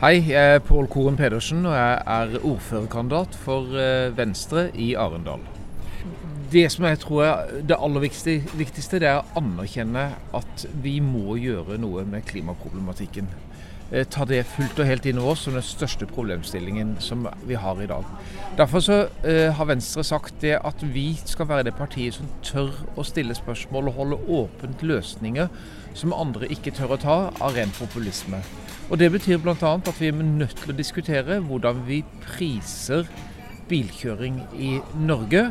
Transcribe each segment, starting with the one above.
Hei, jeg er Pål Koren Pedersen, og jeg er ordførerkandidat for eh, Venstre i Arendal. Det som jeg tror er det aller viktigste, det er å anerkjenne at vi må gjøre noe med klimaproblematikken. Eh, ta det fullt og helt inn over oss som den største problemstillingen som vi har i dag. Derfor så uh, har Venstre sagt det at vi skal være det partiet som tør å stille spørsmål og holde åpent løsninger som andre ikke tør å ta av ren populisme. Og Det betyr bl.a. at vi er nødt til å diskutere hvordan vi priser bilkjøring i Norge.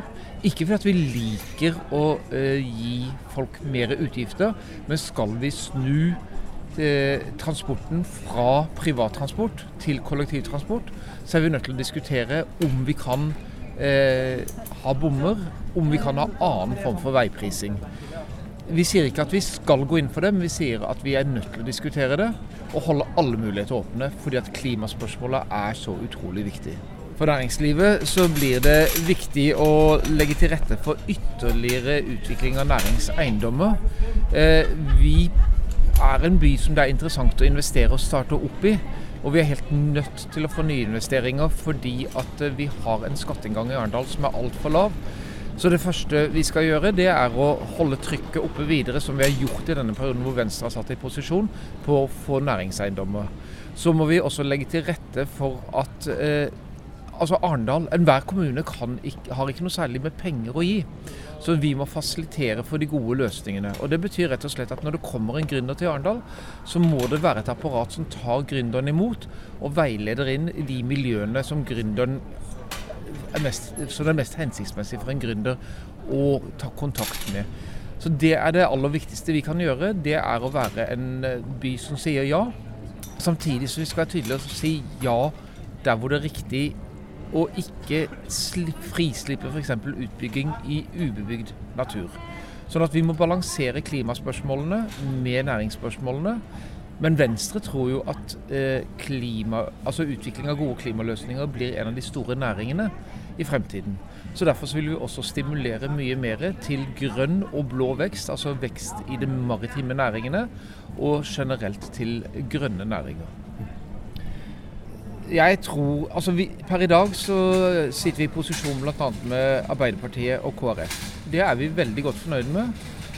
Ikke fordi vi liker å eh, gi folk mer utgifter, men skal vi snu eh, transporten fra privattransport til kollektivtransport, så er vi nødt til å diskutere om vi kan eh, ha bommer, om vi kan ha annen form for veiprising. Vi sier ikke at vi skal gå inn for det, men vi sier at vi er nødt til å diskutere det og holde alle muligheter åpne, fordi at klimaspørsmålet er så utrolig viktig. For næringslivet så blir det viktig å legge til rette for ytterligere utvikling av næringseiendommer. Eh, vi er en by som det er interessant å investere og starte opp i. Og vi er helt nødt til å få nyinvesteringer fordi at vi har en skatteinngang i Arendal som er altfor lav. Så det første vi skal gjøre, det er å holde trykket oppe videre, som vi har gjort i denne perioden hvor Venstre har satt i posisjon, på å få næringseiendommer. Så må vi også legge til rette for at eh, altså Arendal, enhver kommune ikke, har ikke noe særlig med penger å gi. Så vi må fasilitere for de gode løsningene. Og Det betyr rett og slett at når det kommer en gründer til Arendal, så må det være et apparat som tar gründeren imot og veileder inn de miljøene som gründeren er mest, som er mest hensiktsmessig for en gründer å ta kontakt med. Så Det er det aller viktigste vi kan gjøre. Det er å være en eh, by som sier ja. Samtidig som vi skal være tydelige og si ja der hvor det er riktig og ikke frislippe f.eks. utbygging i ubebygd natur. Sånn at vi må balansere klimaspørsmålene med næringsspørsmålene. Men Venstre tror jo at eh, klima, altså utvikling av gode klimaløsninger blir en av de store næringene i fremtiden. Så Derfor så vil vi også stimulere mye mer til grønn og blå vekst, altså vekst i de maritime næringene, og generelt til grønne næringer. Jeg tror Altså vi, per i dag så sitter vi i posisjon bl.a. med Arbeiderpartiet og KrF. Det er vi veldig godt fornøyd med.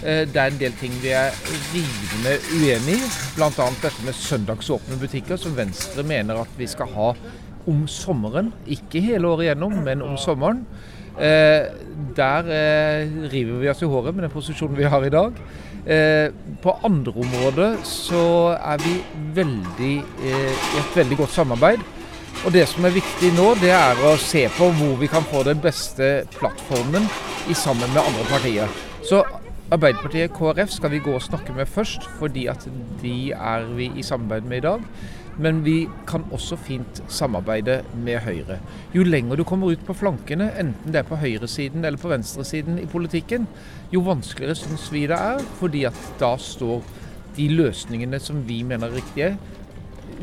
Eh, det er en del ting vi er rivende uenig i. Bl.a. dette med søndagsåpne butikker, som Venstre mener at vi skal ha om sommeren. Ikke hele året gjennom, men om sommeren. Eh, der eh, river vi oss i håret med den posisjonen vi har i dag. På andre områder så er vi veldig, i et veldig godt samarbeid. Og Det som er viktig nå, det er å se på hvor vi kan få den beste plattformen i sammen med andre partier. Så Arbeiderpartiet KrF skal vi gå og snakke med først, fordi at de er vi i samarbeid med i dag. Men vi kan også fint samarbeide med Høyre. Jo lenger du kommer ut på flankene, enten det er på høyresiden eller på venstresiden i politikken, jo vanskeligere syns vi det er, fordi at da står de løsningene som vi mener er riktige,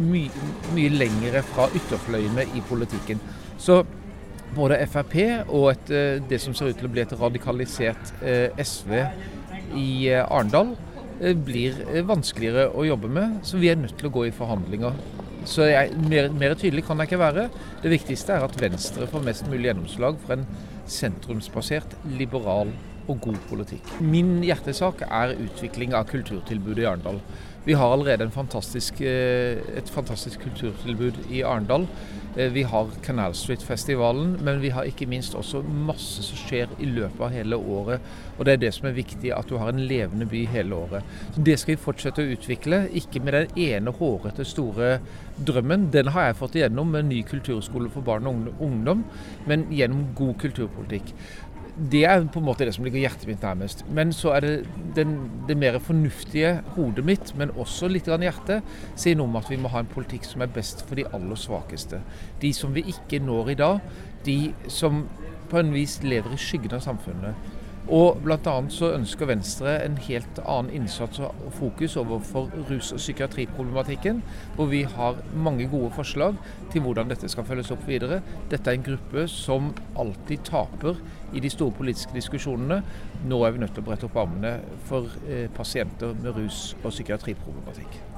mye, mye lengre fra ytterfløyene i politikken. Så både Frp og et, eh, det som ser ut til å bli et radikalisert eh, SV i eh, Arendal, blir vanskeligere å jobbe med. Så vi er nødt til å gå i forhandlinger. Så jeg, mer, mer, tydelig kan jeg ikke være. Det viktigste er at Venstre får mest mulig gjennomslag for en sentrumsbasert, liberal og god politikk. Min hjertesak er utvikling av kulturtilbudet i Arendal. Vi har allerede fantastisk, eh, et fantastisk kulturtilbud i Arendal. Eh, vi har Canal Street-festivalen, men vi har ikke minst også masse som skjer i løpet av hele året. Og Det er det som er viktig, at du har en levende by hele året. Så Det skal vi fortsette å utvikle, ikke med den ene hårete, store drømmen. Den har jeg fått igjennom med ny kulturskole for barn og ungdom, men gjennom god kulturpolitikk det er på en måte det som ligger hjertet mitt nærmest. Men så er det den, det mer fornuftige hodet mitt, men også litt grann hjertet, sier noe om at vi må ha en politikk som er best for de aller svakeste. De som vi ikke når i dag. De som på en vis lever i skyggen av samfunnet. Og bl.a. så ønsker Venstre en helt annen innsats og fokus overfor rus- og psykiatriproblematikken, hvor vi har mange gode forslag til hvordan dette skal følges opp videre. Dette er en gruppe som alltid taper i de store politiske diskusjonene. Nå er vi nødt til å brette opp armene for eh, pasienter med rus- og psykiatriproblematikk.